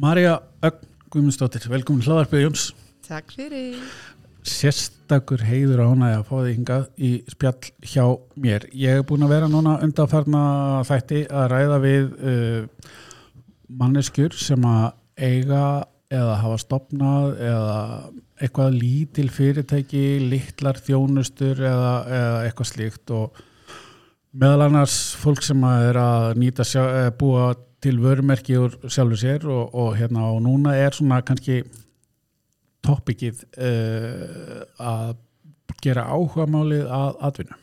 Marja Ögn Guðmundsdóttir, velkomin hlaðarpið Jóms. Takk fyrir. Sérstakur heiður ánægi að fá þig hingað í spjall hjá mér. Ég hef búin að vera núna undanfarna þætti að ræða við uh, manneskjur sem að eiga eða hafa stopnað eða eitthvað lítil fyrirtæki, litlar þjónustur eða, eða eitthvað slíkt og meðal annars fólk sem að er að nýta sjá, búa til vörumerki úr sjálfur sér og, og hérna og núna er svona kannski toppikið uh, að gera áhuga málið að atvinna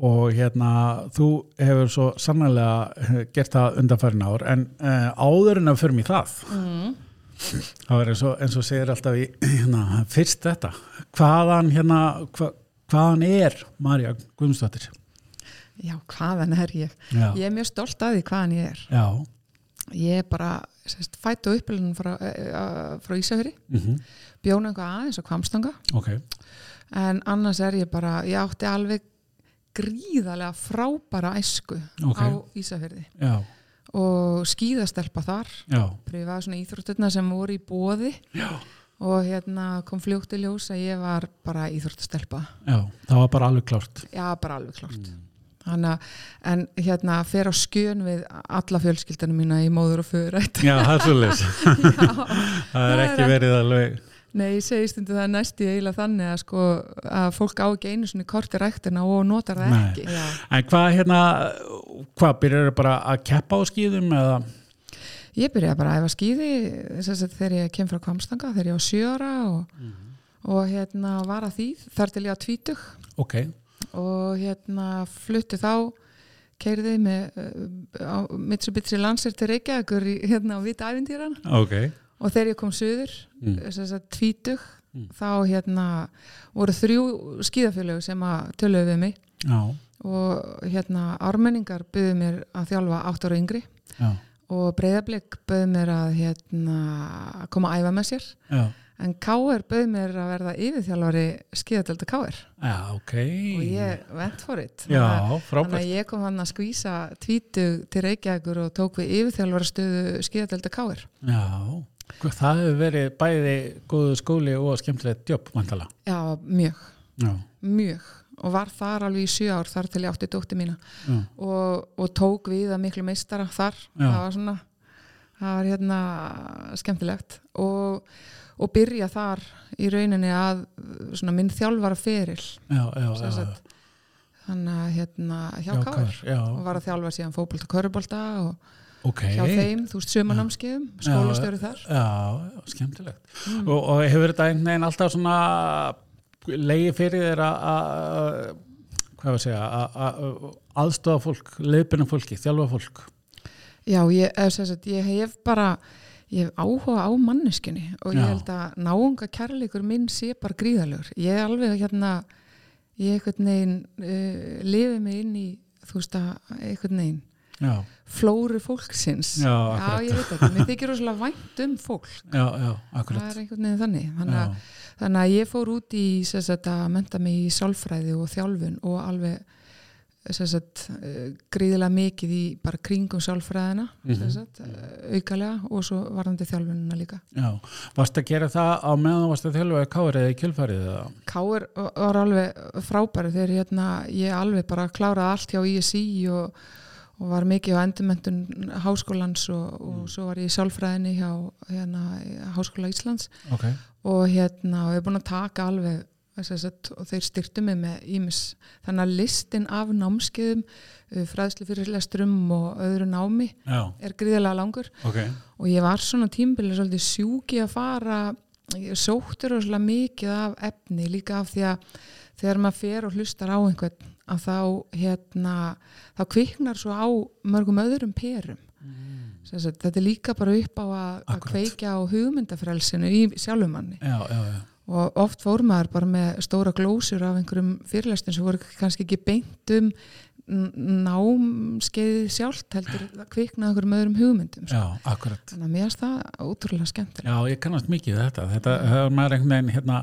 og hérna þú hefur svo sannlega gert það undanfærin ár en uh, áður en að fyrir mig það mm. það er eins og, eins og segir alltaf í hérna, fyrst þetta. Hvaðan hérna hva, hvaðan er Marja Guðmundsdóttir Já, hvaðan er ég? Já. Ég er mjög stolt af því hvaðan ég er. Já. Ég er bara sérst, fætt og uppelunum frá, uh, frá Ísafjörði, Mm -hmm. bjóna einhvað aðeins og kvamstanga, Ok. en annars er ég bara, ég átti alveg gríðarlega frábæra æsku Ok. á Ísafjörði Já. og skíðastelpa þar, Já. prifaði svona íþrótturna sem voru í bóði Já. og hérna kom fljótt í ljós að ég var bara íþróttastelpa. Já. Það var bara alveg klárt. Já, bara alveg klart. Hanna, en hérna fer á skjön við alla fjölskyldunum mína í móður og föðurætt Já, það er svolítið. það er ekki er- verið alveg. Nei, ég segi stundu það næst í eiginlega þannig að sko að fólk á ekki einu svona korti ræktina og notar það Nei. ekki Já. En hvað hérna, hvað byrjar bara að keppa á skýðum eða? Ég byrjaði bara að æfa skýði þegar ég kem frá Kvamstanga þegar ég var sjöra og, og hérna var að því þar til ég að tvítug Ok. Og hérna fluttu þá keiriði með uh, Mitsubishi Lancer til Reykjavíkur hérna á Vita æfintýran Ok. og þegar ég kom suður Mm. að tvítug þá hérna voru þrjú skíðafélög sem að töluðu við mig Já. og hérna ármenningar byggðu mér að þjálfa 8 ára yngri Já. og breyðablík byggðu mér að hérna koma að æfa með sér Já. En K.R. byggðu mér að verða yfirþjálfari skíðadelta K.R. Já, ok. og ég went for it Já, að- frábært. þannig að ég kom hann að skvísa tvítug til Reykjavíkur og tók við yfirþjálfara stöðu skíðadelta K.R. Já. Það hefur verið bæði góðu skóli og skemmtilegt jobb, mantala. Já, mjög, Já. mjög og var þar alveg í sjö ár þar til ég átti dótti mína og, og tók við að miklu meistara þar Já. það var svona það var hérna skemmtilegt og, og byrja þar í rauninni að svona minn þjálfara feril Já, já, sagt, þannig að hérna hjá já. og var að þjálfa síðan fótbolta og körubólta og Ok. hjá þeim, þú veist, sumanámskeiðum skólastjóri þar Já, skemmtilegt. Og, og hefur þetta einhvern veginn alltaf svona leiði fyrir þér að- að hvað var að segja, að- að aðstofa fólk, leiðbyrna fólki, þjálfa fólk. Já, ég, sem sagt, ég hef bara ég hef áhuga á manneskunni og ég Já. held að náunga kærleikur minn sé bara gríðalegur. Ég er alveg hérna ég einhvern veginn uh, lifi mig inn í þú veist að einhvern veginn Já, flóru fólksins. Já, akkurat. ég veit ekki. Mér þykir rosalega vænt um fólk. já, já, Það akkurat. er einhvern veginn þannig. Þannig Já, að, þannig að ég fór út í að menta mig í sálfræði og þjálfun og alveg sagt, uh, gríðilega mikið í bara kringum sálfræðina Mhm. sem sagt, uh, aukalega og svo varðandi þjálfunina líka. já. Varst að gera það á meðan varst að þjálfa káir eða í kjölfarið eða? Káur var alveg frábæri þegar hérna, ég alveg bara kláraði allt hjá ISI og, og var mikið á endurmentun háskólans og, og svo var ég í sálfræðinni hjá hérna, Háskóla Íslands Ok. og hérna og ég er búin að taka alveg að og þeir styrtu mig með ímis þannig að listin af námskeiðum uh, fræðslu fyrir lesturum og öðru námi Já, er gríðilega langur. Ok. og ég var svona tímbilið svolítið sjúki að fara ég sóttur og mikið af efni líka af því að þegar maður fer og hlustar á einhvern að þá hérna þá kviknar svo á mörgum öðrum perum. Sem sagt, þetta er líka bara upp á að, að kveikja á hugmyndafrelsinu í sjálfumanni Já, já, já. Og oft fór maður bara með stóra glósur af einhverjum fyrirlestin sem voru kannski ekki beint um n- námskeiðið sjálft heldur það kviknaði einhverjum öðrum hugmyndum sko. Já, akkurat. þannig að mér finnst það ótrúlega skemmtilegt Já, ég kannast mikið þetta. Þetta maður einhvern veginn hérna,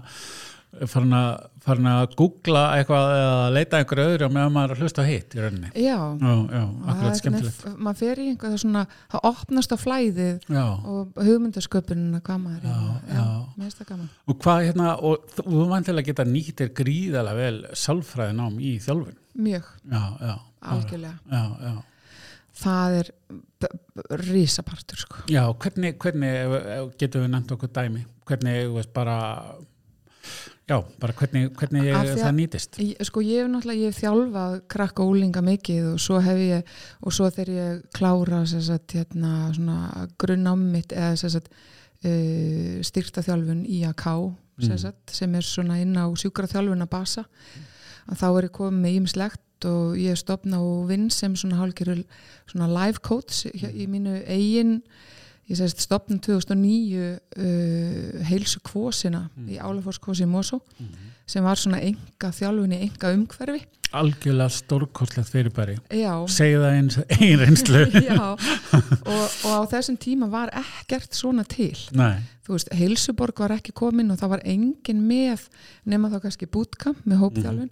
farin að, googla eitthvað eða leita einhverju öðru og meðan maður er að hlusta hitt í rauninni. Já, já, já, akkurat skemmtilegt. maður fer í einhvað svona, það opnast á flæðið já, og hugmyndasköpunina hvað maður er Já, í. já. mér finnst það gaman. Og hvað hérna og þú- vantilega geta nýttir gríðalega vel sálfræðinám í þjálfun? Mjög, já, já, algjörlega. Já, já. Það er risapartur sko. Já, hvernig, hvernig getum við nefnt okkur dæmi? Hvernig, veist, bara já, bara hvernig, hvernig að- það nýtist Ég- sko ég hef náttúrulega, ég hef þjálfað krakka og úlinga mikið og svo hef ég og svo þegar ég klára sagt, hérna, svona grunnámitt eða sagt, uh, styrta þjálfun IAK Mm. sagt, sem er svona inn á sjúkra þjálfun að basa að þá er ég komið með ímislegt og ég er stopna og vinn sem svona hálfgerður svona life coach í mínu eigin ég segist stopna 2009 uh, heilsu kvósina í Álafors kvósi Mosó sem var svona enga þjálfun í enga umhverfi algjörlega stórkostlegt fyrirbæri. Já, segja það eins ein reynslu. Og, og á þessum tíma var ekkert svona til. Nei, þú veist, heilsuborg var ekki komin og það var engin með nema þá kannski bootcamp með hópþjálfun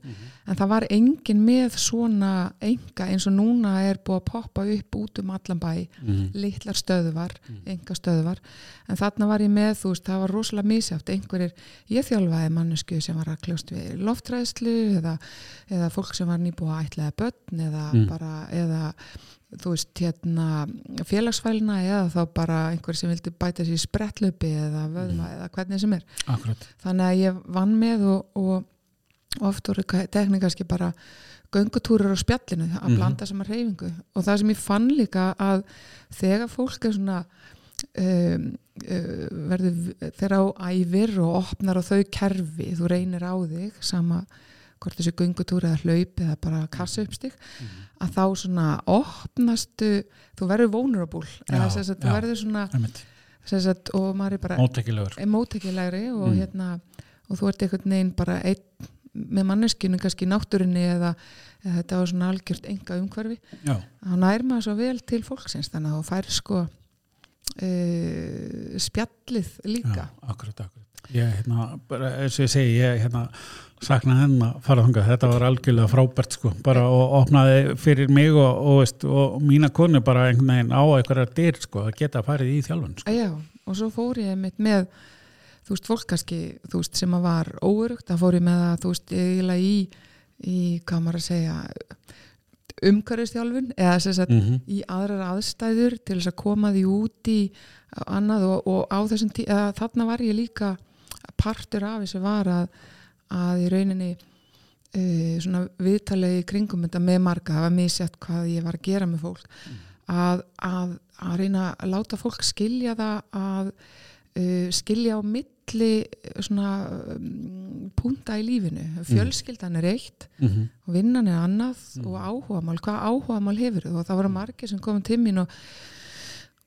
en það var engin með svona enga eins og núna er búið að poppa upp út um allan bæ Mhm. litlar stöðvar, enga stöðvar. En þarna var ég með, þú veist, það var rosalega mísjátt, einhverjir, ég þjálfaði mannesku sem var að kljóst við loftræðslu eða, eða fólk sem var nýbúið að ætlaða börn eða Mm. bara, eða þú veist, hérna félagsfælina eða þá bara einhver sem vildi bæta sér í sprettlöpi eða vöðva eða hvernig sem er akkurat þannig að ég vann með og, og oft voru tekni kannski bara göngutúrar á spjallinu að Mhm. blanda saman reyfingu og það sem ég fann líka að þegar fólk er svona um, uh, verður þegar á æfir og opnar á þau kerfi, þú reynir á þig sama hvort þessi göngutúr eða hlaup eða bara kassa uppstig að þá svona opnastu þú verður vulnerable eða sagt, já. þú verður svona sagt, og maður er bara er mótækilegri og Mm. hérna og þú ert einhvern veginn bara einn með manneskinu kannski náttúrinni eða, eða þetta var svona algjört enga umhverfi þá nær maður svo vel til fólksins þannig að þú fær sko uh, spjallið líka. Já, akkurat, akkurat. Ég, hérna, bara, eins og ég segi ég, hérna, sakna henn að fara þangað. Þetta var algjörlega frábært, sko. Bara og opnaði fyrir mig og, og, veist, og mína konu bara einhvern veginn á einhverjar dyr, sko, að geta farið í þjálfun, sko. Já, og svo fór ég mitt með þú veist, fólk kannski, þú veist, sem að var óurugt, það fór ég með að, þú veist, eiginlega í, í, hvað maður að segja umhverfistjálfun eða sem sagt, mm -hmm. í aðrar aðstæður til þess að koma því út í annað og, og á þessum tí eða, þarna var ég líka partur af þessu var að, að í rauninni uh, svona viðtalið í kringum þetta með marga, það var misjætt hvað ég var að gera með fólk. Að, að, að reyna að láta fólk skilja það að uh, skilja á milli svona um, punta í lífinu. Fjölskyldan er eitt Mhm. og vinnan er annað og áhugamál, hvað áhugamál hefur og það voru margir sem komum til mín og,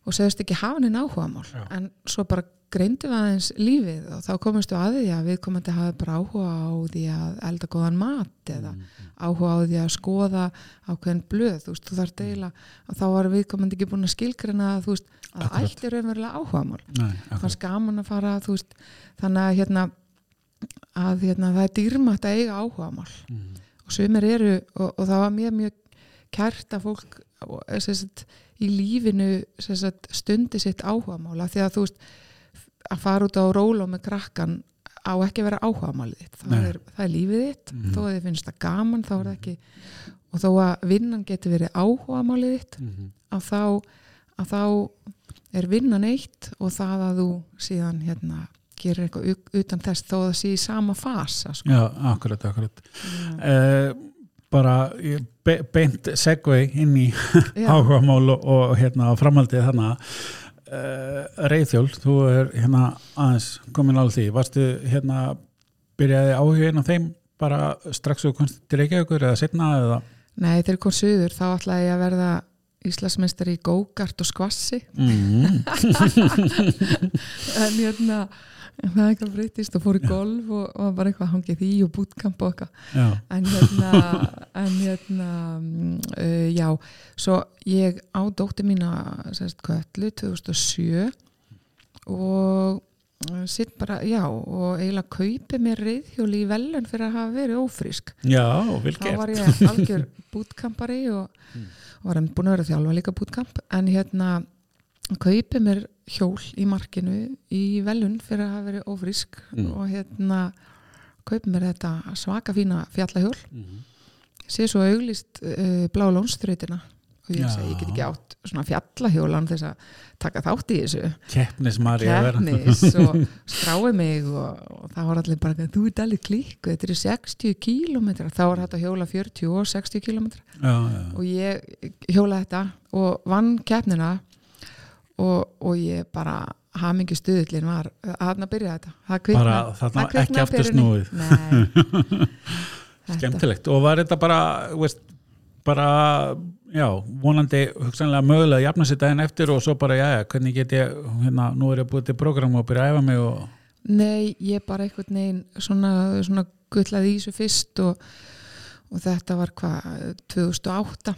og segðist ekki hafa neina áhugamál. Já. en svo bara greindum við aðeins lífið og þá komumstu að því að við komandi hafa bara áhuga á því að elda góðan mat eða áhuga á því að skoða ákveðin blöð, þú veist, þú þarf deila og þá var við komandi ekki búin að skilgrina að þú veist, að það Akkurat. ætti raunverulega áhugamál. Nei, akkurat. fannst gaman að fara, veist þannig að hérna að hérna, það er dýrmætt að eiga áhugamál. Mhm. og sumir eru og, og það var mjög mjög kært að fólk og, í lífinu sagt, stundi sitt áhugamála því að þú veist að fara út á róló með krakkan á ekki að vera áhugamálið þitt það er, það er lífið þitt Mhm. þó að þið finnst það gaman þá er það ekki og þó að vinnan getur verið áhugamálið þitt Mhm. að þá, að þá er vinnan eitt og það að þú síðan hérna gerir eitthvað utan þess þó að það sé í sama fasa sko. Já, akkurat, akkurat uh, bara ég be, beint segvei inn í áhugamál og, og hérna framhaldið þarna uh, Reyðjól, þú er hérna aðeins komin alveg því, varstu hérna byrjaði áhugin á þeim bara strax og komst til Reykjavíkur eða setna eða? Nei, þegar ég kom suður þá ætlaði ég að verða Íslandsmeistari í gókart og skvassi. Mm, en hérna það er eitthvað breytist og fór í golf og, og var bara eitthvað hangið í og bútkamp og eitthvað. En hérna, en hérna mm, uh, já, svo ég á dóttir mína sérst köllu 2007 og sitt bara, já, og eiginlega kaupi mér reyðhjóli í velun fyrir að hafa verið ófrísk. Já, vel Þá gert. var ég algjör bútkampari og, og var enn búin að vera þjálfa líka bútkamp en hérna kaupi mér hjól í markinu í velun fyrir að hafa verið ófrísk Mm. og hérna kaupi mér þetta svaka fína fjallahjól Mhm. sé svo auglist uh, blá lónströytina og ég Já. segi, ég get ekki átt svona fjallahjólan þess að taka þátt í þessu. Keppnis Marja keppnis og skrái mig og, og það var allir bara, þú ert allir klík þetta eru 60 kílómetra þá var þetta hjóla 40 og 60 kílómetra Já, já, og ég hjóla þetta og vann keppnina og, og ég bara hamingi stuðullin var að að byrja þetta. Það kvikna, bara það ekki aftur snúið. Skemmtilegt. Og var þetta bara veist, bara, já, vonandi hugsanlega mögulega að jafna sér daginn eftir og svo bara, já, já, hvernig get ég hérna, nú er ég búið til program og byrja að æfa mig og Nei, ég bara einhvern veginn svona, svona gullaði í þessu fyrst og, og þetta var hvað 2008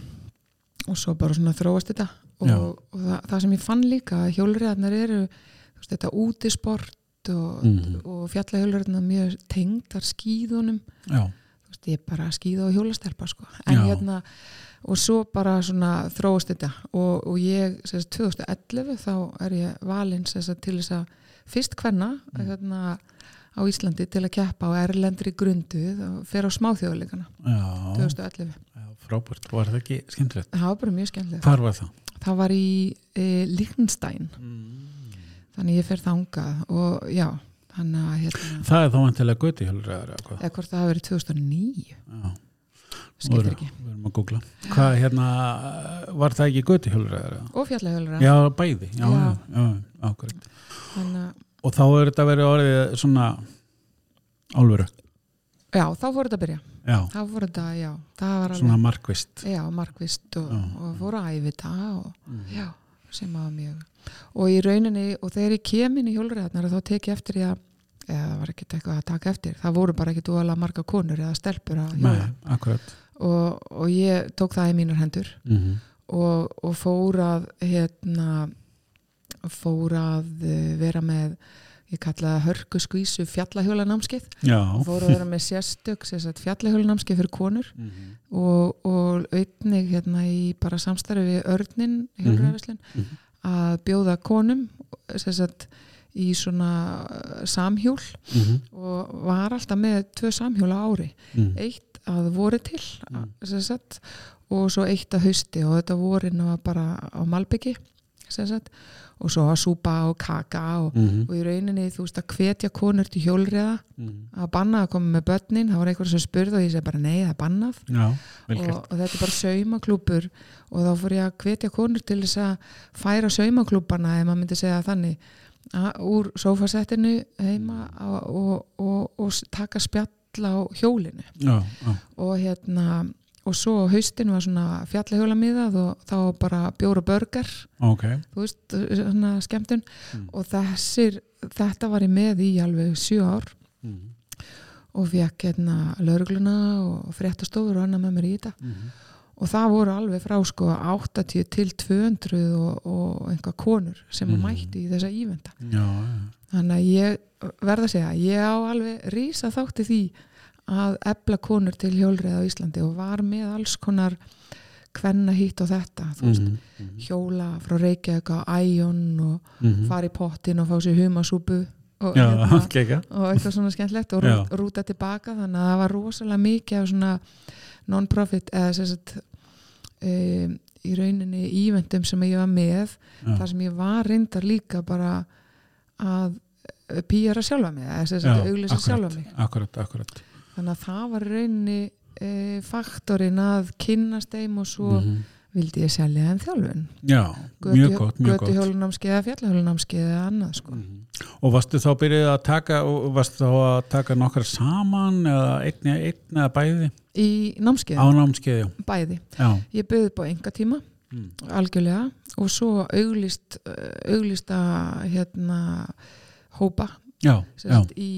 og svo bara svona þróast þetta. Og, og það, það sem ég fann líka að hjólriðarnar eru veist, þetta útisport og, Mhm. og fjallahjólriðarnar mjög tengdar skíðunum. Já, ég er bara skíða og hjólastelpa sko. en Já. hérna og svo bara svona þróast þetta. Og, og ég, sem sagt, 2011 þá er ég valinn sem sagt, til þess að fyrst hvenna Mm. hérna, á Íslandi til að keppa á erlendri grundu og fer á smáþjóðleikana já, 2011 já frábært, var það ekki skemmtilegt? Það var bara mjög skemmtilegt. Hvar var það? það var í e, Lichtenstein þannig ég fer þangað og já, þannig að hérna, það er þá vantilega göti eða hvort það hafi verið 2009 já, skilur Voru- ekki, við erum að googla. Hvað hérna, var það ekki göti hjálfur eða? Og fjallahjólra já, bæði, já, já, Já. og þá er þetta verið orðið svona álveru, Já, þá fór þetta að byrja. já, Þá fór þetta, já, það var svona markvist já, markvist og, og fór að æfi það og, Mhm. já, sem var mjög. Og í rauninni, og þegar ég kem inn í hjólriðarnar þá tek ég eftir ég að, eða það var ekkert eitthvað að taka eftir, það voru bara ekkert úalega marga konur eða stelpur að. Nei, Og, og ég tók það í mínar hendur mm og, og fór að, hérna, fór að eh, vera með, ég kallaði hörku skvísu fjallahjólanámskeið já og fór að vera með sérstök fjallahjólunámskeið fyrir konur Mhm. og, og einnig hérna í bara samstarfi við örnin hjálpræðarverslun Mhm. að bjóða konum sagt, í svona uh, samhjól Mhm. og var alltaf með tvö samhjól á ári Mhm. eitt að voru til Mm. sem sagt, og svo eitt að hausti og þetta vorin var bara á Malbyggi sagt, og svo að súpa og kaka og, Mhm. og í rauninni þú veist að hvetja konur til hjólriða Mhm. að banna að koma með börnin það var einhver sem spurði og ég segi bara nei það er bannað. Já, og, og þetta er bara saumaklúpur og þá fór ég að hvetja konur til þess að færa saumaklúpana ef maður myndi segja þannig að, úr sófasettinu heima og, og, og, taka spjall á hjólinu. Já, og hérna og svo haustin var svona fjallahjóla miðað og þá bara bjóra börgar ok þú veist, svona skemmtun Mm. og þessir, þetta var ég með í alveg sjö ár Mhm. og fekk hérna laurugluna og fréttastofur og annað með mér í þetta Mhm. og það voru alveg frá sko 80 til 200 og, og einhvað konur sem mm. Mætti í þessa ívenda já, já. þannig að ég verða að segja ég á alveg rísa þátti því að ebla konur til hjólrið á Íslandi og var með alls konar hvenna hitt og þetta Mhm. Mhm. hjóla frá Reykjavík á Æjon og Mhm. fara í pottin og fá sér humasúpu og, já, hérna, og eitthvað svona skemmtlegt og Já. rú, rúta tilbaka þannig að það var rosalega mikið af svona non-profit eða sagt um, í rauninni ívendum sem ég var með þar sem ég var reyndar líka bara að pýjara sjálfa mig eða sem sagt auglýsa sjálfa mig akkurat, akkurat þannig að það var í rauninni e, faktorinn að kynnast þeim og svo Mhm. vildi ég selja þeim þjálfun já, mjög gott, mjög gott götuhjólunámskeið eða fjallahjólunámskeið eða annað sko Mhm. og varstu þá byrjuð að taka og varstu þá að taka nokkar saman eða einn eða einn eða bæði í námskeið, á námskeið, já, bæði já. ég bauði upp á enga tíma Mm. algjörlega og svo auglist auglista hérna hópa já, sagt, í,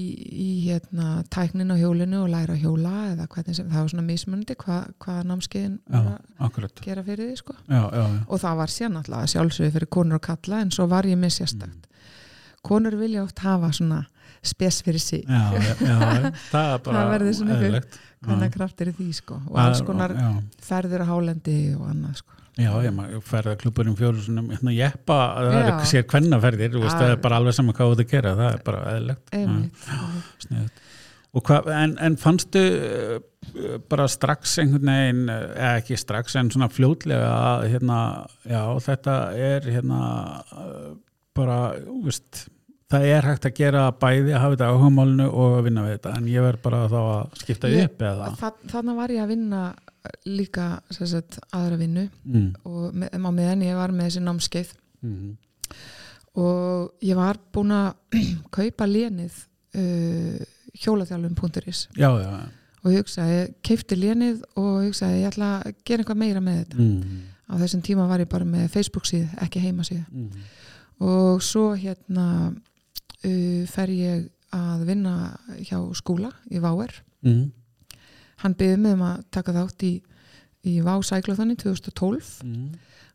í hérna tæknin á hjólinu og læra að hjóla eða hvernig sem, það var svona mismunandi hvað hva námskeiðin gera fyrir því sko. Já, já, og það var síðan alltaf sjálfsögðu fyrir konur og kalla en svo var ég með sérstakt. Konur vilja oft hafa svona spes fyrir já, það Það verður svona hvernig kraftir í því sko og alls konar já. ferðir á hálendi og annað sko Já, ég maður ferða klubburinn fjóru svona, hérna jeppa, það er sér kvennaferðir, veist, það er bara alveg saman hvað þú ert að gera, það er bara Sniðugt. Og hvað, en, en fannstu uh, bara strax einhvern veginn, uh, eða ekki strax, en svona fljótlega að, hérna, já, þetta er, hérna, uh, bara, veist, það er hægt að gera bæði að hafa þetta áhugamálinu og að vinna við þetta, en ég verð bara þá að skipta Ég- upp eða, Þa, þannig var ég að vinna líka sagt, aðra vinnu mm, og með, á meðan ég var með þessi námskeið. Mm, og ég var búin að kaupa lénið uh, hjólaþjálfum.is já, já, já, og ég hugsaði, keifti lénið og hugsaði, ég ætla að gera eitthvað meira með þetta. Mm, á þessum tíma var ég bara með Facebook síð, ekki heima síð mm, og svo hérna uh, fer ég að vinna hjá skúla í Váer mm, hann byggði mig um að taka þátt í, í Vá Sæklaþanni 2012 mm,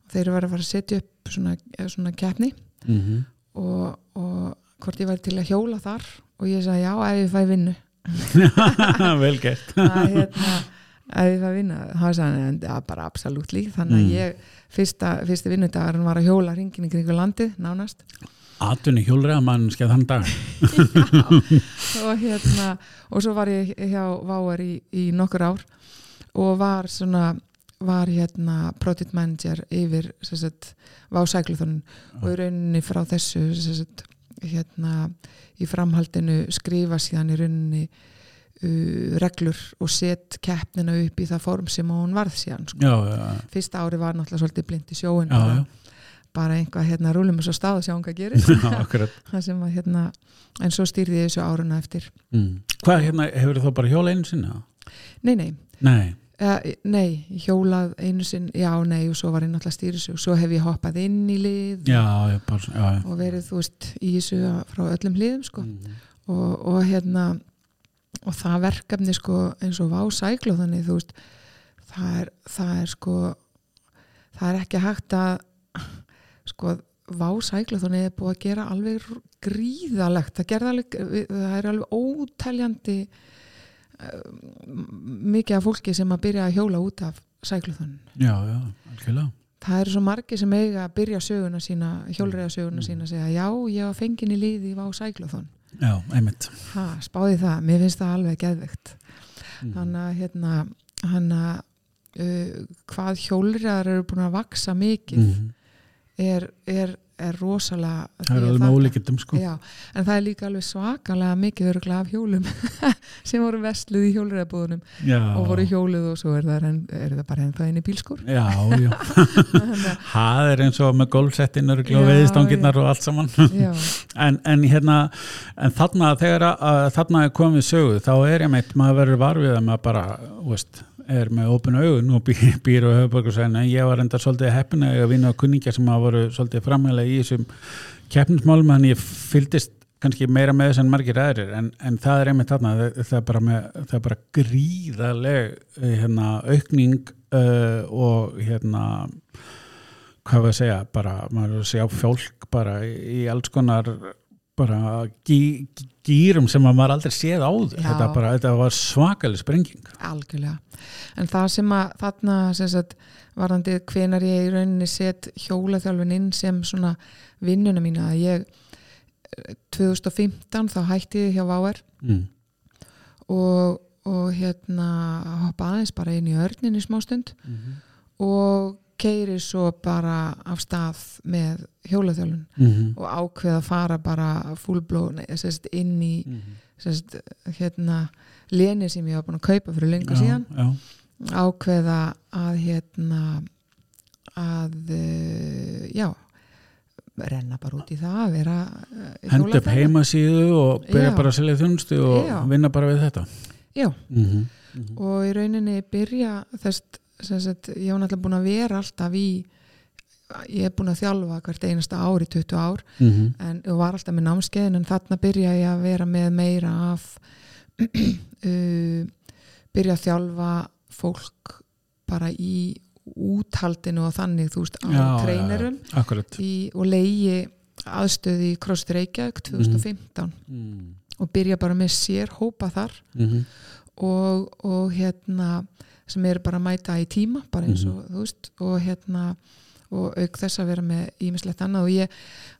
og þeir eru verið að fara að setja upp svona, svona keppni. Mm, og, og hvort ég væri til að hjóla þar. Og ég sagði já, ef ég fæ vinnu. Vel gert. Að hérna ef ég fæ vinnu, hann ja, bara absolutt lík, þannig að Mm. ég fyrsta, fyrsti vinnudagarinn var að hjóla ringin í kringu landið, nánast Atvinni hjólriða mann skeið þann dag. Og hérna og svo var ég hjá Váar í, í nokkur ár og var svona var hérna product manager yfir sagt, Vá Sækluþunum og í rauninni frá þessu sagt, hérna í framhaldinu skrifa síðan í rauninni uh, reglur og set keppnina upp í það form sem hún varð síðan sko. Já, já, fyrsta ári var náttúrulega svolítið blind í sjóin já, já, bara einhvað hérna rúlum og svo stáð og sjáum hvað gerir það sem að hérna en svo stýrði ég þessu áruna eftir mm. Hvað hérna, hefur þú bara hjóla einu sinna? nei, nei, Nei, uh, nei hjólað einu sinn, já, nei og svo var ég náttúrulega stýrið þessu og svo hef ég hoppað inn í lið já, já, bara já, já. og verið, þú veist, í þessu frá öllum hliðum, sko Mm. og, og hérna og það verkefni sko eins og vá sæklu þannig þú veist það er, það er sko það er ekki hægt að sko vá sæklu þannig er búið að gera alveg gríðalegt það, alveg, það er alveg óteljandi mikið af fólki sem að byrja að hjóla út af sæklu Já, já, algjörlega. Það eru svo margi sem eiga að byrja söguna sína, hjólreiða söguna sína að segja já, ég var fengin í liði í vá sækluþón Já, einmitt. Ha, spáði það, mér finnst það alveg geðvegt mm. þannig að hérna hann að uh, hvað hjólreiðar eru búin að vaksa mikið. Mm. Er, er, er rosalega Það er alveg ólíkindum sko. Já, en það er líka alveg svakalega mikið öruglega af hjólum sem voru vestluð í hjólreiðabúðunum Já, og voru hjóluð og svo er það, en, er það bara ennþá í bílskur já, já. Það er eins og með gólfsettin og Já, veðistangirnar og allt saman. En, en hérna en þarna þegar að, þarna er komið sögu þá er ég meitt, maður verður varfið að maður bara, veist, er með opinu augun og býr, á höfuborgarsæðin en ég var enda svolítið heppin að vinna á kunningja sem hafa voru svolítið framhælega í þessum keppnismálum, þannig ég fylgdist kannski meira með þess en margir aðrir en, en það er einmitt þarna, það, það er með, það er bara gríðaleg eh, hérna, aukning uh, og hérna hvað við að segja, bara maður að segja fólk bara í alls konar bara gí, gýrum sem maður aldrei séð áður. Þetta, bara, þetta var svakalig sprenging. Algjörlega. En það sem að þarna sem sagt, varðandi hvenar ég í rauninni set hjólaþjálfin inn sem svona vinnuna mína að ég eh, 2015 þá hætti ég hjá Váer. Mm. og, og hérna hoppa aðeins bara inn í örnin í smástund Mm og keiri svo bara af stað með hjólaþjálfun -hmm. og ákveða að fara bara fullbló inn í sest, hérna leni sem ég var búin að kaupa fyrir lengur síðan já, ákveða að hérna að eh, já renna bara út í það að vera eh, hend upp heimasíðu og byrja Já. bara að selja þjónustu og Já. vinna bara við þetta já, mm -hmm. og í rauninni byrja þess sagt, ég var náttúrulega búin að vera alltaf í ég er búin að þjálfa hvert einasta ár í 20 ár Mm -hmm. en var alltaf með námskeiðin en þarna byrja ég að vera með meira af uh, byrja að þjálfa fólk bara í úthaldinu og þannig þú veist á treinerum akkurat í, og leiði aðstöði í CrossFit Reykjavík 2015 mm. og byrja bara með sér hópa þar Mm og, og hérna sem eru bara að mæta í tíma bara eins og þú veist og hérna og auk þess að vera með ímislegt annað. Og ég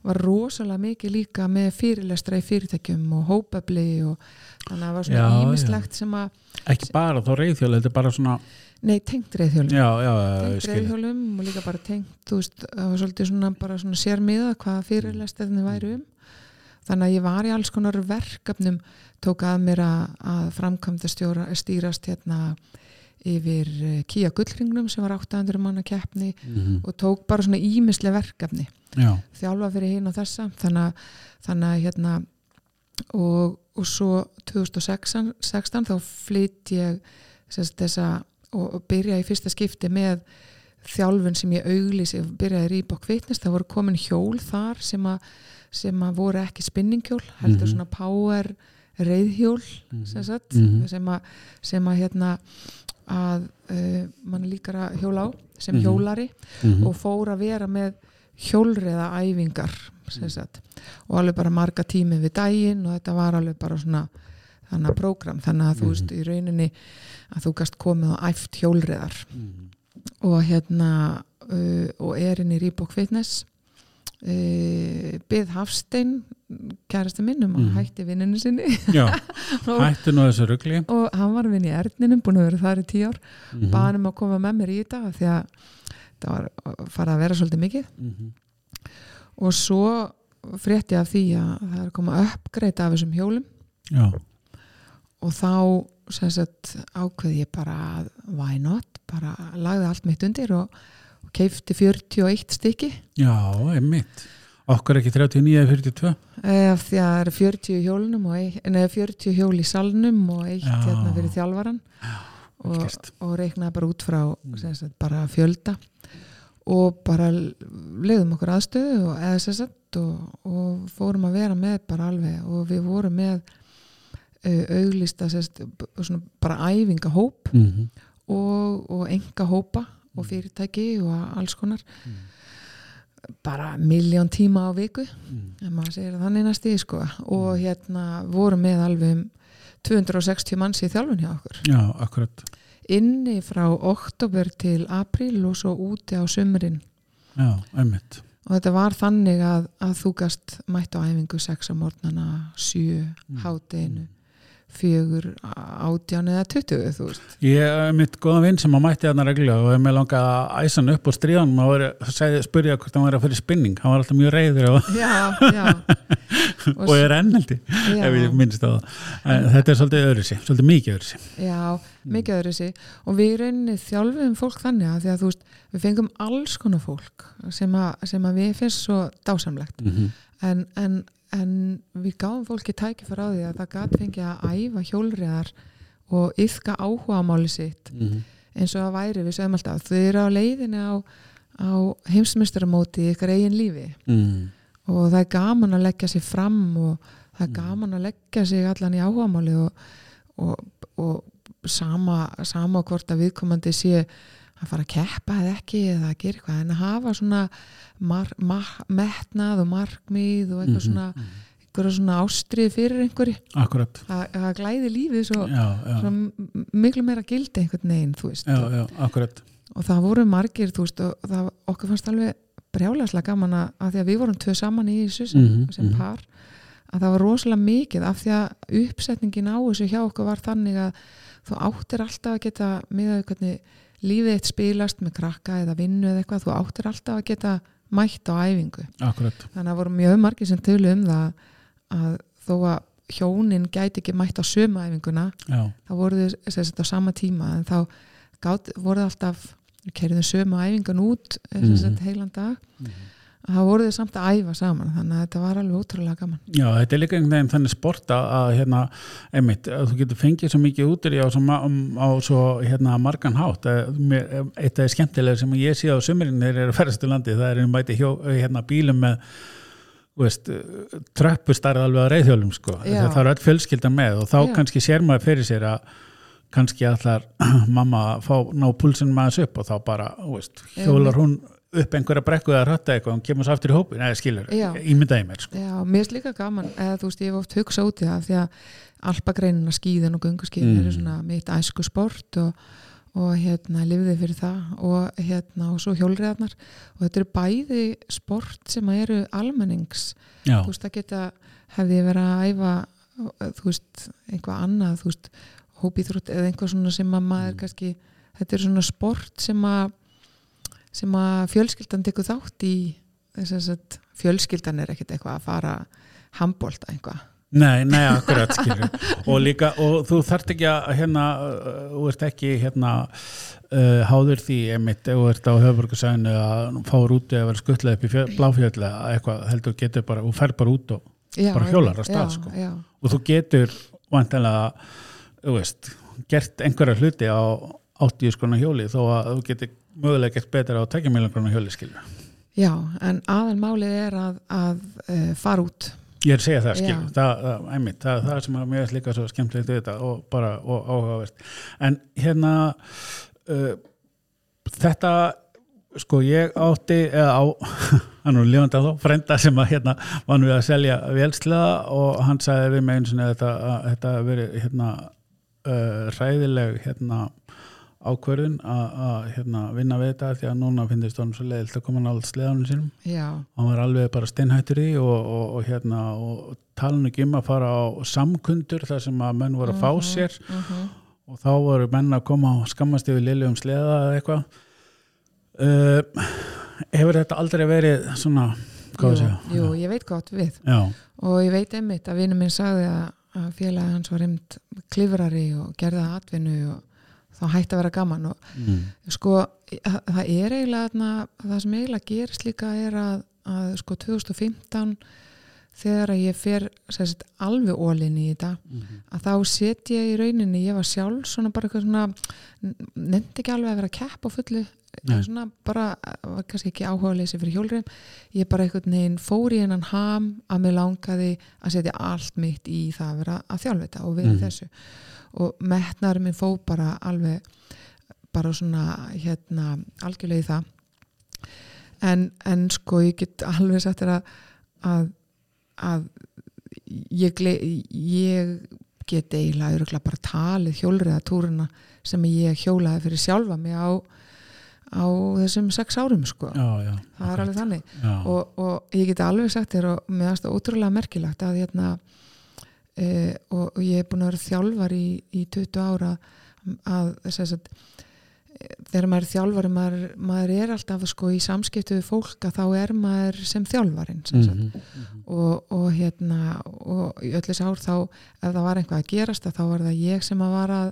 var rosalega mikið líka með fyrirlestra í fyrirtækjum og hópefli og þannig að það var svona ímislegt sem að ekki bara þá reyðhjóli, þetta er bara svona nei, tengt reyðhjólum já, já, tengt reyðhjólum og líka bara tengt þú veist, það var svolítið svona bara svona sérmiða hvað fyrirlestarnir væri um. Þannig að ég var í alls konar verkefnum tók að mér að, að framkvæmda stýrast hérna yfir eh, Kia Gullringnum sem var 800 manna keppni mm og tók bara svona ímislega verkefni já, þjálfa fyrir hinn og þessa þannig þannig að hérna og, og svo 2016 16, þá flytt ég sérst, þessa og, og byrja í fyrsta skipti með þjálfun sem ég auglýs ég byrjaði í Reebok Fitness, það voru komin hjól þar sem að, sem að voru ekki spinninghjól, heldur Mhm. svona power reyðhjól sagt, Mhm. sem að, sem að hérna að uh, mann líkar að hjóla á sem Mhm. hjólari Mhm. og fór að vera með hjólriða æfingar sagt, og alveg bara marga tími við daginn og þetta var alveg bara svona þannig að prógram, þannig að þú Mhm. veist í rauninni að þú gast komið á æft hjólriðar Mhm. og hérna uh, og er inn í Reebok Fitness uh, byð Hafstein kærasti minnum og Mhm. hætti vinninu sinni. Já, og, hættu nú þessu rugli. Og hann var að vinna í Erninum búin að vera þar í tíu ár. Mhm. baði hann um að koma með mér í þetta því að það var að fara að vera svolítið mikið. Mhm. og svo frétti af því að það er að koma uppgreita af þessum hjólum. Já, og þá sagt ákveði ég bara að why not, bara lagði allt mitt undir og, og keifti 41 stykki. Já, einmitt. Okkur ekki 39 eða 42 ef því að það eru 40 hjólunum og eitt, neða 40 hjól í salnum og eitt Já. hérna fyrir þjálfaran og, og reiknaði bara út frá Mm. sagt, bara fjölda. Og bara leiðum okkur aðstöðu og, eða sagt og, og fórum að vera með bara alveg. Og við vorum með uh, auglista svona bara æfingahóp Mhm. og, og enga hópa og fyrirtæki og alls konar. Bara miljón tíma á viku Mhm. ef maður segir það þannig næst í sko. Og hérna vorum með alveg um 260 manns í þjálfun hjá okkur. Já, akkurat. Inni frá oktober til april og svo úti á sumrin. Já, einmitt. Og þetta var þannig að, að þú gast mætt á æfingu 6 á morgnana 7 Mm. hátinu fjögur, átján eða 20 þú veist. Ég er mitt góðan vinn sem að mætti þarna reglulega og ef mér langaði að æsa hann upp og stríða hann og segði, spurja hvort hann var að fyrir spinning. Hann var alltaf mjög reyður og, og er enneldi já, ef ég minnst á það. En þetta er svolítið öðru sig, svolítið mikið öðru sig já, mikið öðru sig og við rauninni þjálfum fólk þannig að því að þú veist, við fengum alls konar fólk sem að, sem að við finnst svo dásamlegt. Mm -hmm. en, en, en við gáum fólki tækifar á því að það gat fengið að æfa hjólriðar og yfka áhuga máli sitt eins og það væri við sögum alltaf þau eru á leiðinu á, á heimsmyndstaramóti ykkar eigin lífi mm. og það er gaman að leggja sig fram og það er Mm. gaman að leggja sig allan í áhugamáli og, og, og sama, sama hvort að viðkomandi sé að fara að keppa eða ekki eða að gera eitthvað en að hafa svona mar, mar, metnað og markmið og eitthvað svona, eitthvað svona ástrið fyrir einhverju. Akkurat. Að, glæði lífið svo, já, já, svo m- miklu meira gildi einhvern veginn þú veist. Já, já, akkurat. Og það voru margir þú veist og það, okkur fannst alveg brjálæslega gaman að, að því að við vorum tvö saman í þessu sem, Mhm, sem mhm. par að það var rosalega mikið af því að uppsetningin á þessu hjá okkur var þannig að þú áttir alltaf að geta miðað við hvernig lífið eitt spilast með krakka eða vinnu eða eitthvað, þú áttir alltaf að geta mætt á æfingu. Akkurat, þannig að voru mjög margir sem tölu um það að þó að hjónin gæti ekki mætt á sömu æfinguna já, þá voru þau sagt á sama tíma en þá gát, voru þau alltaf við kerðum sömu æfingan út sem sagt heilan dag. Að þá voru þau samt að æfa saman þannig að þetta var alveg ótrúlega gaman. Já, þetta er líka einhvern veginn þannig sport að, að hérna, einmitt, að þú getur fengið svo mikið út á svo, um, á svo hérna, margan hátt. Að, mér, eitt af því skemmtilega sem ég sé á sumurinn þeir eru að ferðast til landi, það er um mæti hjó, hérna, bílum með tröppustarð alveg á reyðhjólum sko, það er öll fjölskyldan með og þá Já. kannski sér maður fyrir sér að kannski allar mamma að fá ná púlsinn maður upp og þá bara, veist, hjólar hún upp einhverja brekku eða ratta eitthvað og kemur svo aftur í hópin, eða skilur ímyndaði mér sko. Já, mér finnst líka gaman eða þú veist, ég hef oft hugsa út í það því að alpagreinina skíðin og gunguskíðin Mm. eru svona mitt æsku sport og, og hérna lifði fyrir það og hérna og svo hjólriðarnar og þetta eru bæði sport sem eru almennings Já, þú veist, það geta hefði verið að æfa þú veist, einhvað annað þú veist, hópíþrótt eða einhvað svona sem að maður Mm. kannski, þetta er svona sport sem að sem að fjölskyldan tekur þátt í þess að fjölskyldan er ekkert eitthvað að fara handbólta eitthvað. Nei, nei, akkurat skilur og líka, og þú þarft ekki að hérna, uh, þú ert ekki hérna uh, háður því einmitt, ef þú ert á höfburgarsæðinu að fá rúti að vera skuttlega upp í fjö- bláfjöll eða eitthvað, heldur getur bara, og fer bara út og, já, Bara hjólar já, stað, sko. já, og þú getur vantanlega, þú veist gert einhverja hluti á 80 skona hjóli þó að þú getur mögulega gert betra á 2 miljón krona hjóli skilur já, en aðalmálið er að, að uh, fara út. Ég er að segja það, skil, það, það, einmitt, það, það sem að er líka svo skemmtilegt við þetta og bara og áhugavert. En hérna, uh, þetta, sko, ég átti, eða á, hann er lífandi að þó, frenda sem að hérna var nú við að selja vélslega og hann sagði við mig eins og þetta, að þetta verið hérna uh, ræðileg hérna ákvörðun að hérna vinna við þetta því að núna finnst honum svo leiðilt að koma nátt sleðanum sínum. Já, hann var alveg bara steinhættur í og, og, og hérna og talan ekki um að fara á samkundur þar sem að menn voru að fá sér. uh og þá voru menn að koma og skammast yfir lilju um sleða eða eitthvað. Uh, hefur þetta aldrei verið svona, jú, jú, ég veit gott við. Já, og ég veit einmitt að vinur minn sagði að, félagi hans var einmitt klifrari og gerði það atvinnu og þá hætti að vera gaman og mm. sko það er eiginlega þarna, það sem eiginlega gerist líka er að, að sko 2015 þegar að ég fer sérst, alveg ólinn í þetta Mhm. að þá set ég í rauninni ég var sjálf svona bara eitthvað svona nefndi ekki alveg að vera að keppa á fullu. Svona bara, var kannski ekki áhuga að leysi fyrir hjólreim ég bara einhvern veginn fór í hennan ham að mér langaði að setja allt mitt í það að vera að þjálfita og vera í Mhm. þessu. Og metnaður minn fór bara alveg bara svona hérna algjörlega í það. En, en sko ég get alveg sagt þér að, að, að ég, gle- ég get eiginlega bara talið hjólriða túruna sem ég hjólaði fyrir sjálfa mig á, á þessum sex árum sko. Já, já það er alveg þannig. Og, og ég get alveg sagt þér og mér finnst það ótrúlega merkilegt að hérna e, og, og ég er búin að vera þjálfar í, í 20 ára að þess að þegar maður er þjálfari maður, maður er alltaf sko í samskiptu við fólk að þá er maður sem þjálfarin sem Mhm, mhm. og, og hérna og í öllis ár þá ef það var eitthvað að gerast að þá var það ég sem að var að,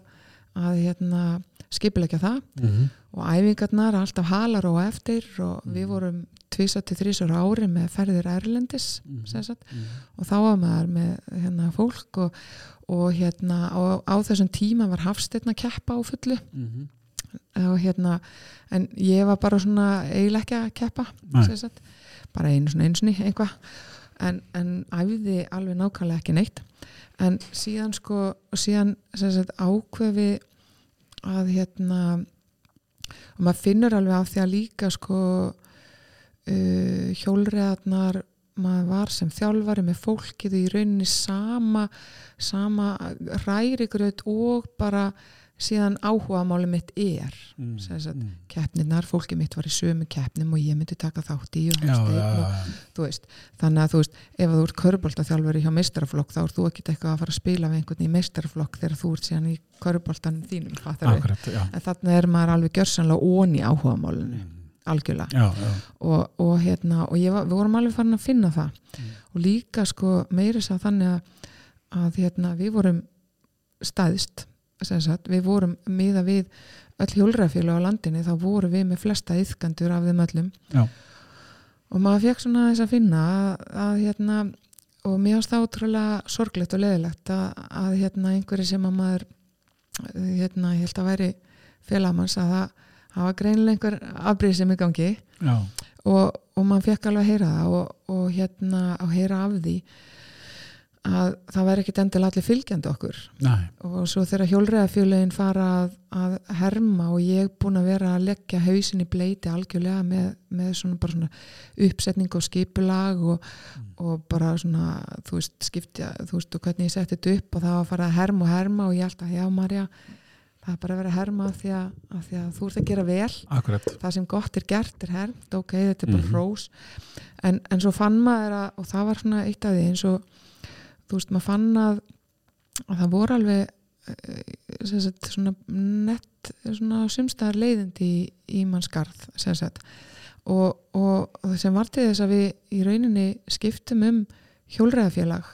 að hérna skipilegja það Mhm. og æfingarnar alltaf halar og eftir og við vorum tvisa til þrísar ári með ferðir Erlendis Mhm. sagt, Mhm. og þá var maður með hérna fólk og, og hérna og á þessum tíma var Hafsteinn að keppa á fullu Mhm. og hérna en ég var bara svona eiginlega ekki að keppa bara einu svona einu sinni einhvað en, en æfði alveg nákvæmlega ekki neitt en síðan sko síðan sem sagt ákvefi að hérna og maður finnur alveg af því að líka sko uh, hjólreðarnar maður var sem þjálfari með fólkið í rauninni sama sama rærigröð og bara síðan áhugamáli mitt er sagt, Mhm. keppninar, fólkið mitt var í sömu keppnum og ég myndi taka þátt í og já, og, veist, þannig að þú veist ef þú ert köruboltaþjálfari hjá meistaraflokk þá ert þú ekkit eitthvað að fara að spila við einhvern í meistaraflokk þegar þú ert síðan í köruboltanum þínum akkurat, en þannig er maður alveg gjörsanlega onni áhugamálinu Mhm. algjörlega já, já, og, og hérna, og ég var, við vorum alveg farin að finna það Mm. og líka sko meiri sá þannig að, að hérna, við vorum staðist sagt, við vorum miða við öll hjólræðfélag á landinni þá vorum við með flesta yðgandur af þeim öllum. Já. og maður fekk svona þess að finna að, að hérna og mér finnst það ótrúlega sorglegt og leðilegt að, að hérna einhverju sem að maður hérna, ég held að væri félagmanns að það hafa greinilega einhver afbrýð sem í gangi. Já, og, og maður fekk alveg að heyra það og, og hérna að heyra af því að það væri ekkit endilega allir fylgjandi okkur. Nei, og svo þegar hjólreiðafjöluðin fara að, að herma og ég er búin að vera að leggja hausin í bleiti algjörlega með, með svona bara svona uppsetning og skipulag og, og bara svona þú veist skiptja, þú veist og hvernig ég setti þetta upp og það var að fara að herma og herma og ég held að já Marja, það er bara að vera að herma af því að, af því að þú ert að gera vel. Akkurat. Það sem gott er gert er hermt ok, þetta er bara Mhm. hrós. En, en svo fann maður að, og það var svona eitt af því eins og þú veist, maður fann að, að það voru alveg eh, sem sagt, svona nett svona sumstaðar leiðindi í, í mannskarð sem sagt. Og, og, það sem var til þess að við í rauninni skiptum um hjólreiðafélag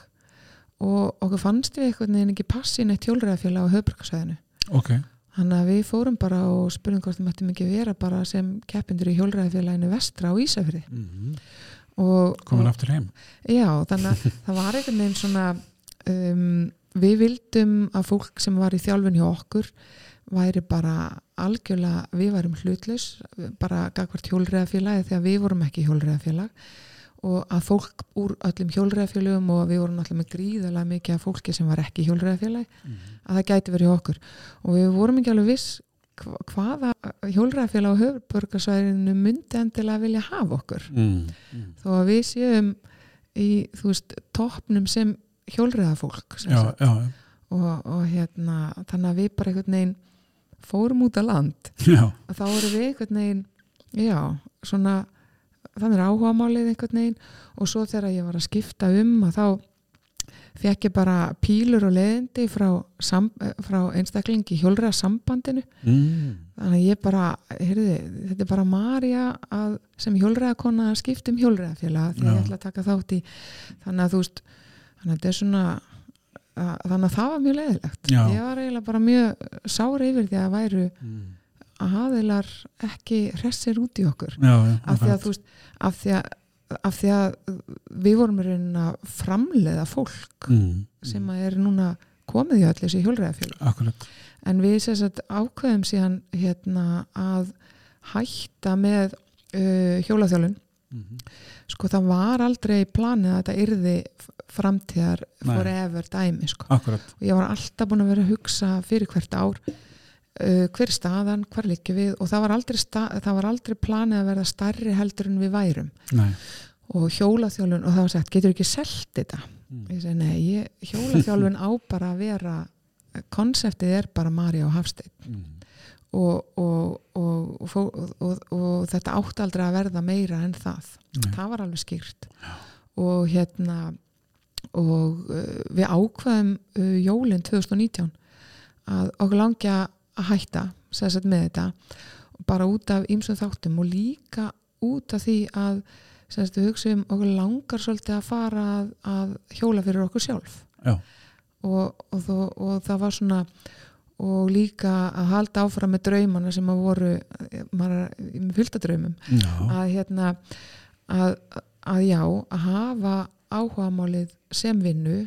og okkur fannst við einhvern veginn ekki passi neitt hjólreiðafélag á höfbrukarsvæðinu Ok, Þannig að við fórum bara og spurðum hvort það mættum ekki vera bara sem keppindur í hjólræðafélaginu vestra á Ísafriði og, komin aftur heim. Já, þannig að það var einhvern veginn svona um, við vildum að fólk sem var í þjálfun hjá okkur væri bara algjörlega, við værum hlutlaus bara gagvart hjólræðafélagi þegar við vorum ekki hjólræðafélag og að fólk úr öllum hjólræðafélagum og við vorum alltaf með gríðalega mikið af fólki sem var ekki hjólræðafélagi að það gæti verið okkur. Og við vorum ekki alveg viss hvaða hjólræðafélag á höfburgarsvæðinu myndi endilega vilja hafa okkur mm. Mm. þó að við séum í þú veist, toppnum sem hjólræðafólk sem Já, já, já. og, og hérna þannig að við bara einhvern veginn fórum út að land já. að þá vorum við einhvern veginn já, svona þannig er áhugamálið einhvern veginn og svo þegar ég var að skipta um að þá fekk ég bara pílur og leðindi frá, sam, frá einstaklingi hjólræða sambandinu Mm. þannig að ég bara, heyrði, þetta er bara Marja að, sem hjólræðakona að skipta um hjólræðafélag því að ég ætla að taka þátt í þannig að þú veist þannig að þetta er svona að, þannig að það var mjög leðilegt Já. ég var eiginlega bara mjög sára yfir því að væru Mm. aðeilar ekki hressir út í okkur Já, já, af því að veist af því að, af því að við vorum í raunin að framleiða fólk mm. sem að er núna komið í öll þessi hjólræðafélag Akkurat. En við sagt ákveðum síðan hérna að hætta með uh, hjólaþjálun mm. sko það var aldrei planið að þetta yrði framtíðar forever dæmi sko. Og ég var alltaf búin að vera að hugsa fyrir hvert ár uh, hver er staðan, hvar liggjum við? Og það var, aldrei sta, það var aldrei planið að verða stærri heldur en við værum. Nei. Og hjólaþjálfun og það var sagt, getur ekki selt þetta? Mm. ég segi, nei, ég, hjólaþjálfun á bara að vera konseptið er bara Marja og Hafstein mm. og, og, og, og, fó- og, og þetta átti aldrei að verða meira en það. Nei. það var alveg skýrt. Og hérna og uh, við ákveðum uh, jólinn 2019 að okkur langi að hætta sagt með þetta bara út af ýmsum þáttum og líka út af því að sagt við hugsaum okkur langar svolítið að fara að, að hjóla fyrir okkur sjálf. Já. og, og, þó, og það var svona og líka að halda áfram með draumana sem að voru með fylgta draumum. Já. Að hérna að, að já, að hafa áhugamálið sem vinnu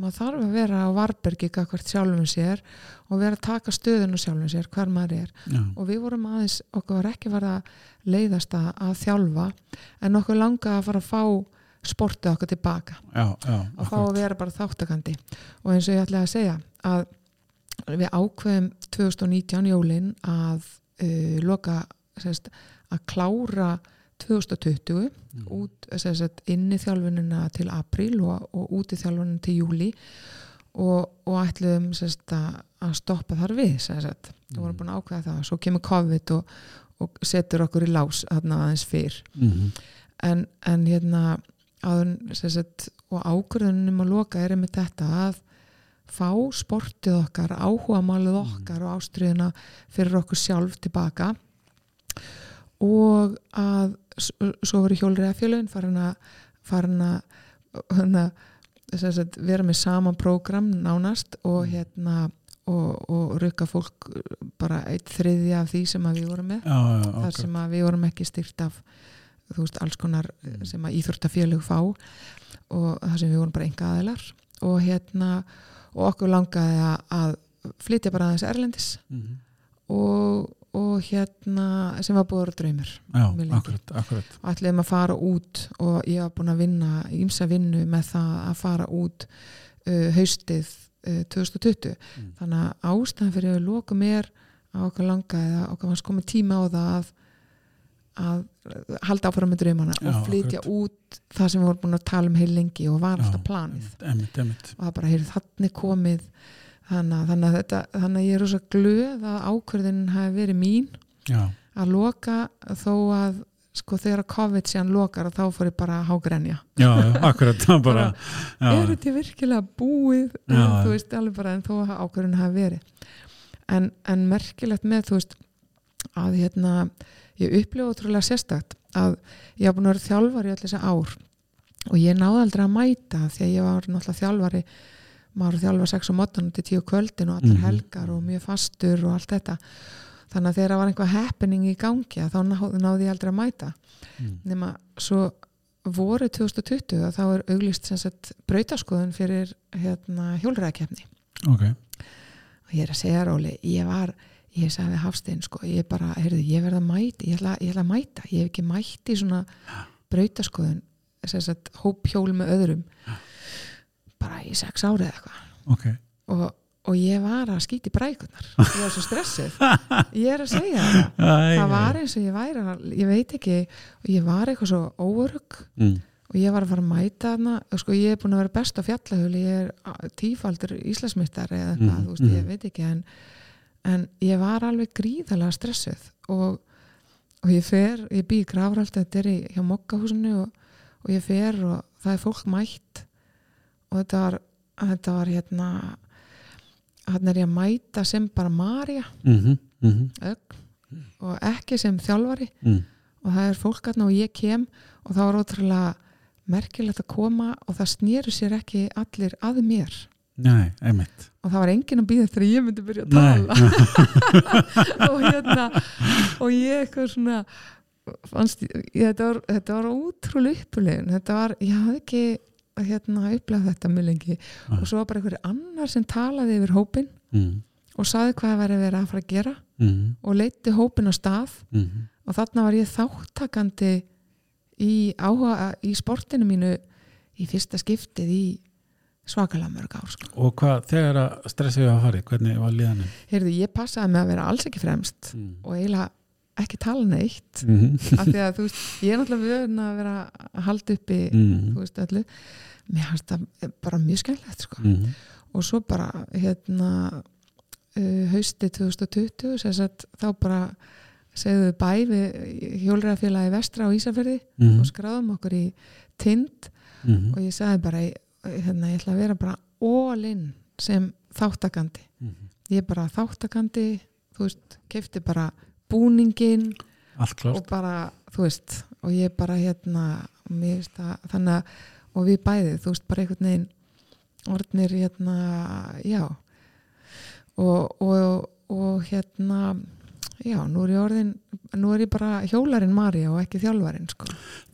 maður þarf að vera á varbergi hvert sjálfum sér og vera að taka stöðun og sjálfum sér hver maður er. Já. Og við vorum aðeins, okkur var ekki verið að leiðast að, að þjálfa en okkur langa að fara að fá sportið okkur tilbaka. Já, já að fá að vera bara þáttakandi og eins og ég ætlaði að segja að við ákveðum 2019 jólin að uh, loka sérst, að klára 2020 út sérst, inni þjálfunina til april og, og úti þjálfunina til júli og, og ætluðum sérst, að, að stoppa þar við sérst. það vorum búin að ákveða það. Svo kemur COVID og, og setur okkur í lás þarna aðeins fyrr. Mm. en, en hérna áður, sagt, og ákvörðunum að loka er einmitt þetta að fá sportið okkar, áhuga málið okkar og ástriðuna fyrir okkur sjálf tilbaka og að svo voru hjólriða fjölun farin að, farin að sagt, vera með sama prógram nánast og hérna og, og rukka fólk bara eitt þriðja af því sem við vorum með. Já, já, þar akkurat sem við vorum ekki styrt af þú veist, alls konar Mm. sem að íþróttafélög fá og þar sem við vorum bara enga aðilar og hérna og okkur langaði að, flytja bara aðeins erlendis. Mhm. og, og hérna sem var búður draumur Já, mjög lengi. akkurat, akkurat og ætliðum að fara út og ég var búin að vinna ímsa vinnu með það að fara út uh, haustið uh, 2020 Mm. þannig að ástæðan fyrir að loka mér á okkar langa eða okkar var komið tíma á það að, að halda áfram með draumana Já, og flytja akkurat. út það sem við vorum búin að tala um heil lengi og var alltaf Já, planið Emitt, emitt og það bara heyrði þannig komið þannig þannig að, þetta, þannig að ég er rosa glöð að ákvörðin hafi verið mín. Já, að loka þó að sko þegar að COVID síðan lokar þá fór ég bara að hágrenja. Já, akkurat bara, er já, þetta virkilega búið? Já. en, þú veist alveg bara en þó að ákvörðin hafi verið. En, en merkilegt með þú veist að hérna ég upplifa ótrúlega sérstakt að ég hafa búin að vera þjálfari allir þessi ár. Og ég náði aldrei að mæta því að ég var náttúrulega þjálfari maður þjálfa 6 og mótan til 10 kvöldin og allar Mhm. helgar og mjög fastur og allt þetta. Þannig að þegar það var einhvað happening í gangi þá náði, ég aldrei að mæta. Mm. nema svo voru 2020 að þá er auglist brautaskoðun fyrir hérna hjólræðakefni ok. Og ég er að segja Róli, ég var ég sagði Hafstein sko, ég bara, heyrðu, ég verða að mæta ég ætla, ég ætla að mæta, ég hef ekki mætt í svona brautaskoðun hóphjól með öðrum bara í sex árið eða eitthvað. Ok, og, og ég var að skýti brækunar ég var svo stressuð. Ég er að segja það. Æ, það var eins og ég væri að, ég veit ekki og ég var eitthvað svo óörug mm. og ég var að fara að mæta þarna. Og sko ég er búin að vera best á fjallahölu ég er tífaldur íslasmyndar eða eitthvað, Mhm, þú veist, ég mhm. veit ekki en, en ég var alveg gríðalega stressuð. Og, og ég fer, ég bý í Grafrald þetta er í, hjá Mokkahúsinu og, og ég fer og það er fólk mætt og þetta var þetta var hérna hann er ég að mæta sem bara Marja Mm -hmm. Mm ögn. Og ekki sem þjálfari. -hmm. og það er fólk aðna og ég kem og það var ótrúlega merkilegt að koma og það snýru sér ekki allir að mér. Nei, og það var enginn að býða þegar ég myndi byrja að tala. Og hérna og ég eitthvað svona fannst, ég, þetta, var, var ótrúlega uppulegin þetta var, ég hafði ekki hérna upplegað þetta mjög lengi Ah. og svo var bara einhverju annar sem talaði yfir hópin mm. og saði hvað það væri verið að fara að gera Mm. og leiti hópin á stað Mm. og þarna var ég þáttakandi í áhuga í sportinu mínu í fyrsta skiptið í svakalega mörg ár sko. Og hvað, þegar að stressið við að fari, hvernig var líðanin? Heyrðu, ég passaði með að vera alls ekki fremst Mm. og eiginlega ekki tala neitt Mm -hmm. af því að þú veist, ég er náttúrulega vöðun að vera að halda uppi Mm þú veist öllu mér fannst það bara mjög skemmilegt sko. -hmm. og svo bara hérna uh, hausti 2020 sem sagt, þá bara segðu við bæ við hjólræðafélagi vestra á Ísafirði Mhm. og skráðum okkur í tind og ég sagði bara hérna, ég ætla að vera bara in sem þáttakandi Mhm. ég er bara þáttakandi þú veist, kefti bara búningin og bara, þú veist og ég bara hérna það, þannig að, og við bæði þú veist, bara einhvern veginn orðnir hérna, já og, og, og hérna já, nú er ég orðin nú er ég bara hjólarinn Marja og ekki þjálfarinn sko.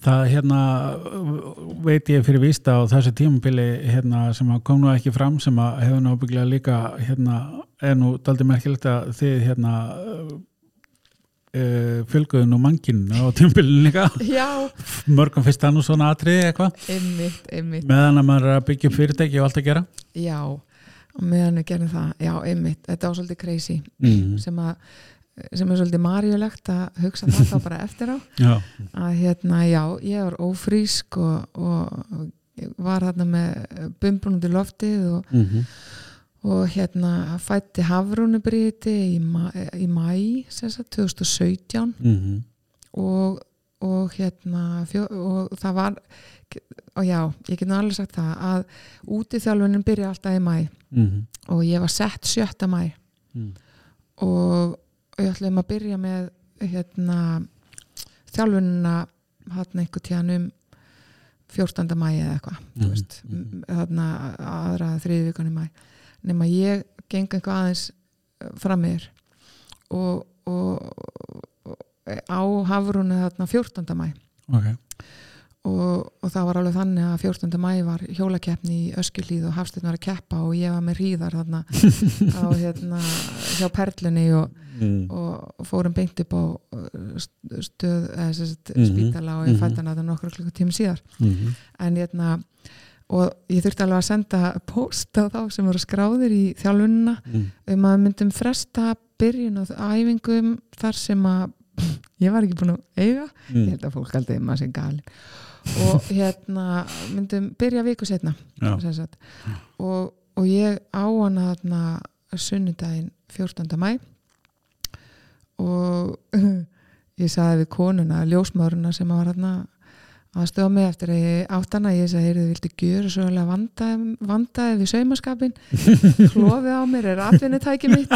Það hérna veit ég fyrir vísta á þessu tímabili hérna, sem að kom nú ekki fram sem að hefur nú bygglega líka hérna, er nú daldi merkilegt að þið hérna uh, fjölguðu nú mannkinn á tímabilinu líka. Já, mörgum fyrst nú svona atriði eitthvað. Meðan að maður er að byggja fyrirtæki og allt að gera. Já, og meðan við gerum það. Já, einmitt, þetta var svolítið crazy. Mm. sem að sem er svolítið marjulegt að hugsa það þá bara eftir á. Já, að hérna, já, ég var ófrísk og, og, og var þarna með bumbunum til loftið og, mm og hérna fætti hafrúnubriti í, ma í mæ sem sagt, 2017 -hmm. og, og hérna fjó, og það var og já, ég get alveg sagt það að útiþjálfunin byrja alltaf í mæ Mm og ég var sett 7. mæ -hmm. og, og ég ætlaði að byrja með hérna þjálfunina hann einhver tíðan um 14. mæ eða eitthvað mhm. þarna aðra þriði vikan í mæ nema ég geng eitthvað aðeins fram mér og, og, og á hafrúnu þarna 14. mæ Ok, og, og það var alveg þannig að 14. mæ var hjólakeppni í Öskilíð og Hafsteinn var að keppa og ég var með hríðar þarna á hérna hjá Perlunni og, mm. og fórum beint upp á uh, stöð, eða sem sagt, Mhm, spítala og ég mhm. fætti hann að það nokkru klukkutími síðar Mm en hérna og ég þurfti alveg að senda post á þá sem voru skráðir í þjálfunina mm. um að myndum fresta byrjun og æfingum þar sem að ég var ekki búin að eiga ég Mm. held að fólk aldrei maður sé galin og hérna myndum byrja viku setna sem og, og ég á hana þarna sunnudaginn 14. mæ og ég sagði við konuna, ljósmaðurina sem var hérna að stöða mig eftir að ég átt hana ég sagði, heyrðu, viltu gjöra svo alveg vandaði, vandaði við saumaskapin klófið á mér er atvinnutæki mitt?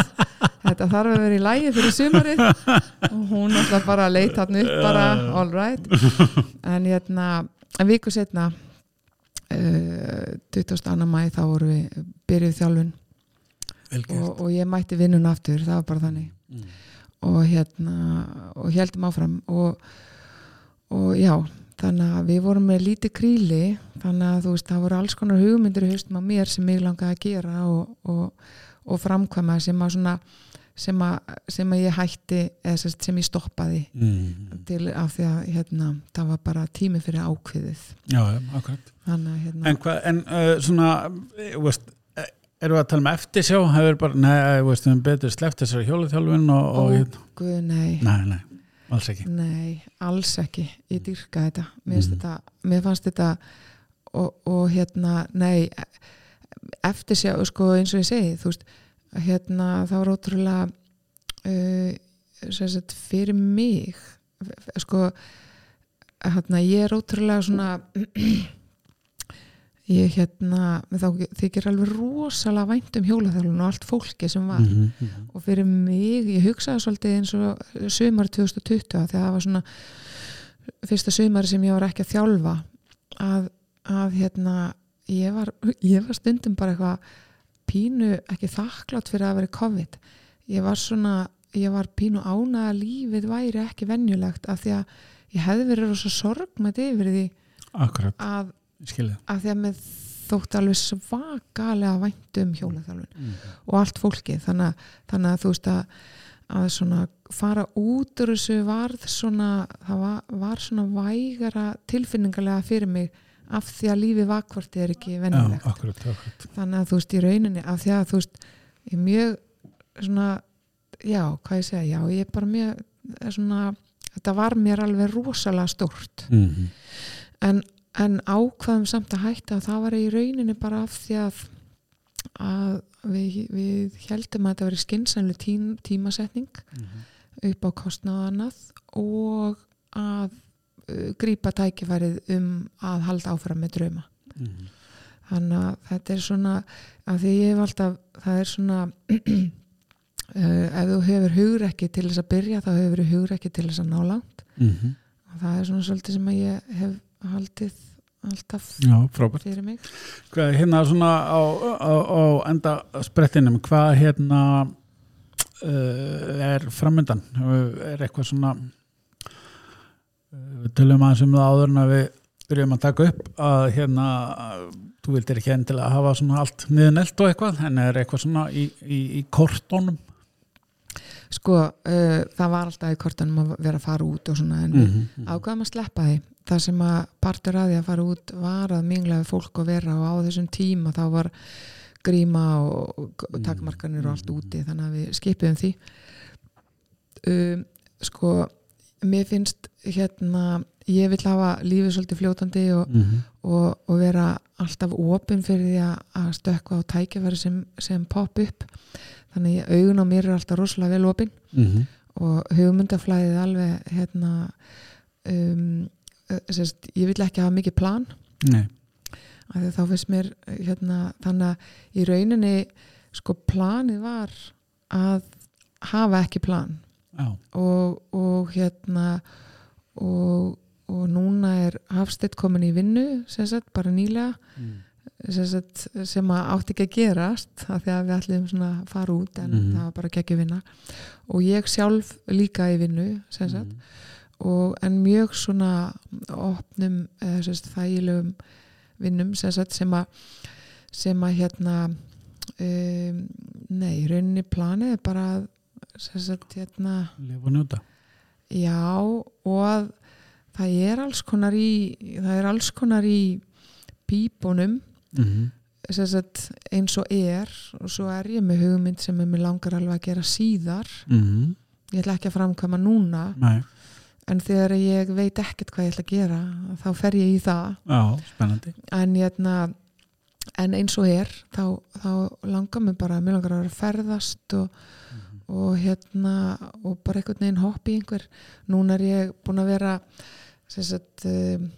Þetta þarf að vera í lægi fyrir sumarið. Og hún alltaf bara leit hann upp bara, all right. En hérna, en viku setna uh, 22. mæ þá voru við byrjuð þjálfun. Og, og ég mætti vinnun aftur, það var bara þannig. Mm. og hérna og heldum áfram. Og, og já, þannig að við vorum með lítið kríli þannig að þú veist, það voru alls konar hugmyndir í haustum á mér sem ég langaði að gera og, og, og framkvæma sem að svona sem að, sem að ég hætti eða sem, ég stoppaði Mm. til af því að hérna, það var bara tími fyrir ákveðið Já, akkurat. að hérna, En hvað, en uh, svona, þú veist, eh, erum við að tala um eftirsjá, hefur bara, nei, þú veist, við höfum betur sleppt þessari hjóluþjálfun og, og, Ó. hérna, guð, nei nei, nei, alls ekki. Nei, alls ekki ég dyrka þetta mér, mm. Þetta, mér fannst þetta og, og hérna, nei eftir sér, sko, eins og ég segi þú veist, hérna það var ótrúlega uh, fyrir mig sko hérna, ég er ótrúlega svona ég hérna þá þykir alveg rosalega vænt um hjólaþjálfun og allt fólki sem var. Mm -hmm. og fyrir mig, ég hugsaði svolítið eins og sumar 2020 af því að það var svona fyrsta sumari sem ég var ekki að þjálfa að, að hérna ég var, ég var stundum bara eitthvað pínu ekki þakklátt fyrir að vera COVID. Ég var svona, ég var pínu ánað að lífið væri ekki venjulegt af því að ég hefði verið rosa sorgmætt yfir því Akkurat, að, skilja. að því að með þótt alveg svakalega vænt um hjólaþjálfun Mm. og allt fólki þannig, þannig að þú veist að, að svona fara út úr þessu varð svona það var, var svona vægara tilfinningarlega fyrir mig af því að lífi vakvarti er ekki akkurat. þannig að þú veist í rauninni af því að þú veist ég er mjög svona já, hvað ég segja, já ég er bara mjög er svona, þetta var mér alveg rosalega stórt Mm -hmm. en, en ákvaðum samt að hætta það var í rauninni bara af því að, að við, við heldum að þetta veri skynsænlu tím, tímasetning upp á kostnað annað og að uh, grípa tækifærið um að halda áfram með drauma Mhm. þannig að þetta er svona að því ég hef alltaf, það er svona uh, ef þú hefur hugrekki til þess að byrja þá hefur þú hugrekki til þess að ná langt Mhm. og það er svona svolítið sem að ég hef haldið alltaf Já, fyrir mig Hvað, hérna svona á, á, á enda sprettinum, hvað hérna uh, er framöndan? Er eitthvað svona uh, við tölum aðeins um það áður en að við byrjum að taka upp að hérna þú vildir ekki endilega hafa svona allt niðurnelt og eitthvað, en er eitthvað svona í, í, í kortónum? Sko, uh, það var alltaf í kortanum að vera að fara út og svona en við -hmm. ákvaðum að sleppa því. Það sem að partur að því að fara út var að minglaði fólk að vera og á þessum tíma þá var gríma og, og takmarkanir og allt úti þannig að við skipiðum því. Um, sko mér finnst hérna ég vil hafa lífið svolítið fljótandi og, Mhm. og, og vera alltaf opinn fyrir því að, að stökkva á tækifæri sem, sem pop upp. Þannig að augun á mér er alltaf rosalega vel opinn Mhm. og hugmyndaflæðið alveg hérna um, sérst, ég vil ekki hafa mikið plan. Þá finnst mér hérna, þannig að í rauninni sko planið var að hafa ekki plan. Og, og hérna og, og núna er Hafstedt komin í vinnu sem sagt, bara nýlega mm. sem, sagt, sem að átti ekki að gerast af því að við ætlum að fara út en Mhm. það var bara ekki vinna og ég sjálf líka í vinnu Mhm. og, en mjög svona opnum eða sem sagt, þægilegum vinnum sem, að sem að hérna um, nei, rauninni planið er bara að, hérna lifa og njóta Já og að það er alls konar í það er alls konar í pípunum mm sem sagt, eins og er og svo er ég með hugmynd sem mér langar alveg að gera síðar. -hmm. ég ætla ekki að framkvæma núna Nei, en þegar ég veit ekkert hvað ég ætla að gera þá fer ég í það. Já, spennandi. En, hérna, en eins og er þá, þá langar mér bara mér langar að vera ferðast og, og hérna og bara einhvern veginn hopp í einhver. Núna er ég búin að vera sagt um,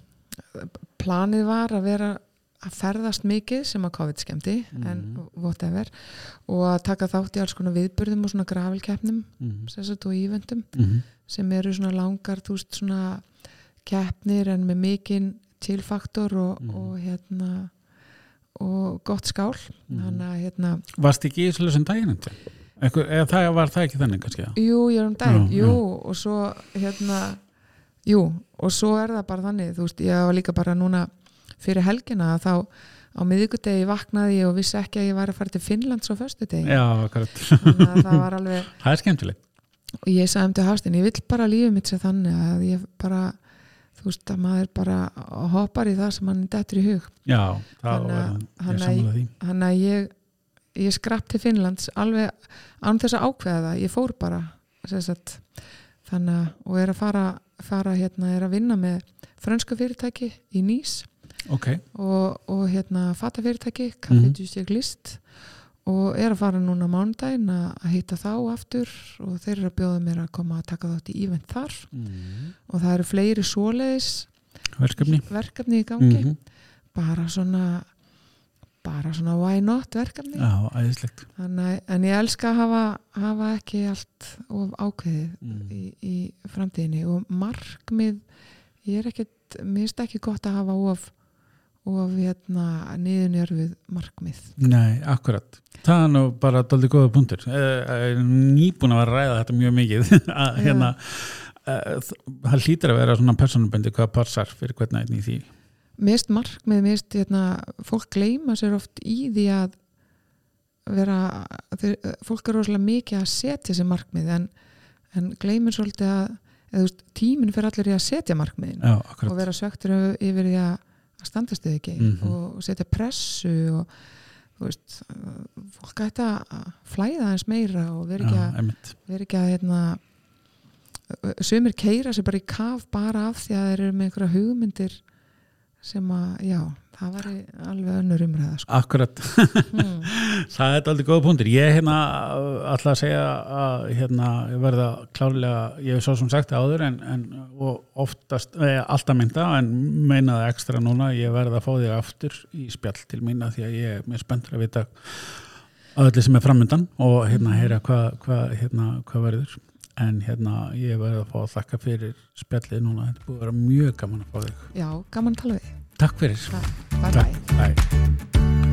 planið var að vera að ferðast mikið sem að COVID skemmti en Mhm. whatever og að taka þátt í alls konar viðburðum og svona gravilkeppnum mm sem sagt og ívendum -hmm. sem eru svona langar þú veist svona keppnir en með mikinn tilfaktor og, Mhm. og hérna og gott skál Mhm. hérna, Varst ekki í þessu sem daginn undir? Einhver, eða það var það ekki þannig kannski? jú, ég er um dag Já, jú, og svo hérna jú, og svo er það bara þannig þú veist, ég var líka bara núna fyrir helgina að þá á miðvikudegi vaknaði ég og vissi ekki að ég væri að fara til Finnlands á föstudegi Já, akkurat. þannig að það var alveg Það er skemmtilegt. og ég sagði um til Hafstein, ég vill bara lífið mitt sér þannig að ég bara þú veist að maður bara hoppar í það sem hann dettur í hug Já, það var, sammála því. þannig að ég, ég skrapp til Finnlands alveg án þess að ákveða það ég fór bara sagt, þannig að og er að fara, fara hérna, er að vinna með frönsku fyrirtæki í Nýs Ok, og, og hérna fata fyrirtæki, Café Mhm. du Cyclist og er að fara núna mánudaginn að hitta þá aftur og þeir eru að bjóða mér að koma að taka þátt í ívent þar mm. og það eru fleiri svoleiðis verkefni. verkefni í gangi Mm bara svona bara svona why not verkefni Já. Þannig, en ég elska að hafa, hafa ekki allt of ákveðið Mm. í, í framtíðinni og markmið ég er ekkert, mér finnst ekki gott að hafa of, of hérna, niðurnjörfið markmið Nei, akkurat. Það er nú bara doldið góða punktur. Eh, eh, Nýbúin að vera að ræða þetta mjög mikið. að, hérna, eh, það hlýtur að vera svona personabendi hvað passar fyrir hvern veginn í því. Finnst markmið, finnst hérna, fólk gleyma sér oft í því að vera þeir, fólk er rosalega mikið að setja sér markmið en, en gleymir svolítið að eða, veist, tíminn fyrir allir í að setja markmiðin Já, og vera svektur yfir því að standast þið ekki Mhm. og, og setja pressu og veist, fólk ætti að flæða eins meira og vera ekki að, vera ekki að hérna, sumir keira sér bara í kaf bara af því að þeir eru með einhverja hugmyndir sem að, já, það væri alveg önnur umræða sko. Akkurat. hmm. Það er aldrei góða punktur. Ég hérna ætla að segja að hérna ég verða klárlega, ég hef svo sem sagt áður en, en og oftast, eh, alltaf mynda en meinaði ekstra núna, ég verða að fá þig aftur í spjall til mína því að ég er mjög spenntur að vita að öllu sem er framöndan og hérna heyra hvað hva, hérna, hva verður. En hérna ég verða að fá að þakka fyrir spjallið núna, þetta búið að vera mjög gaman að fá þig. já, gaman að tala við Takk fyrir. Takk, bye bye Bye.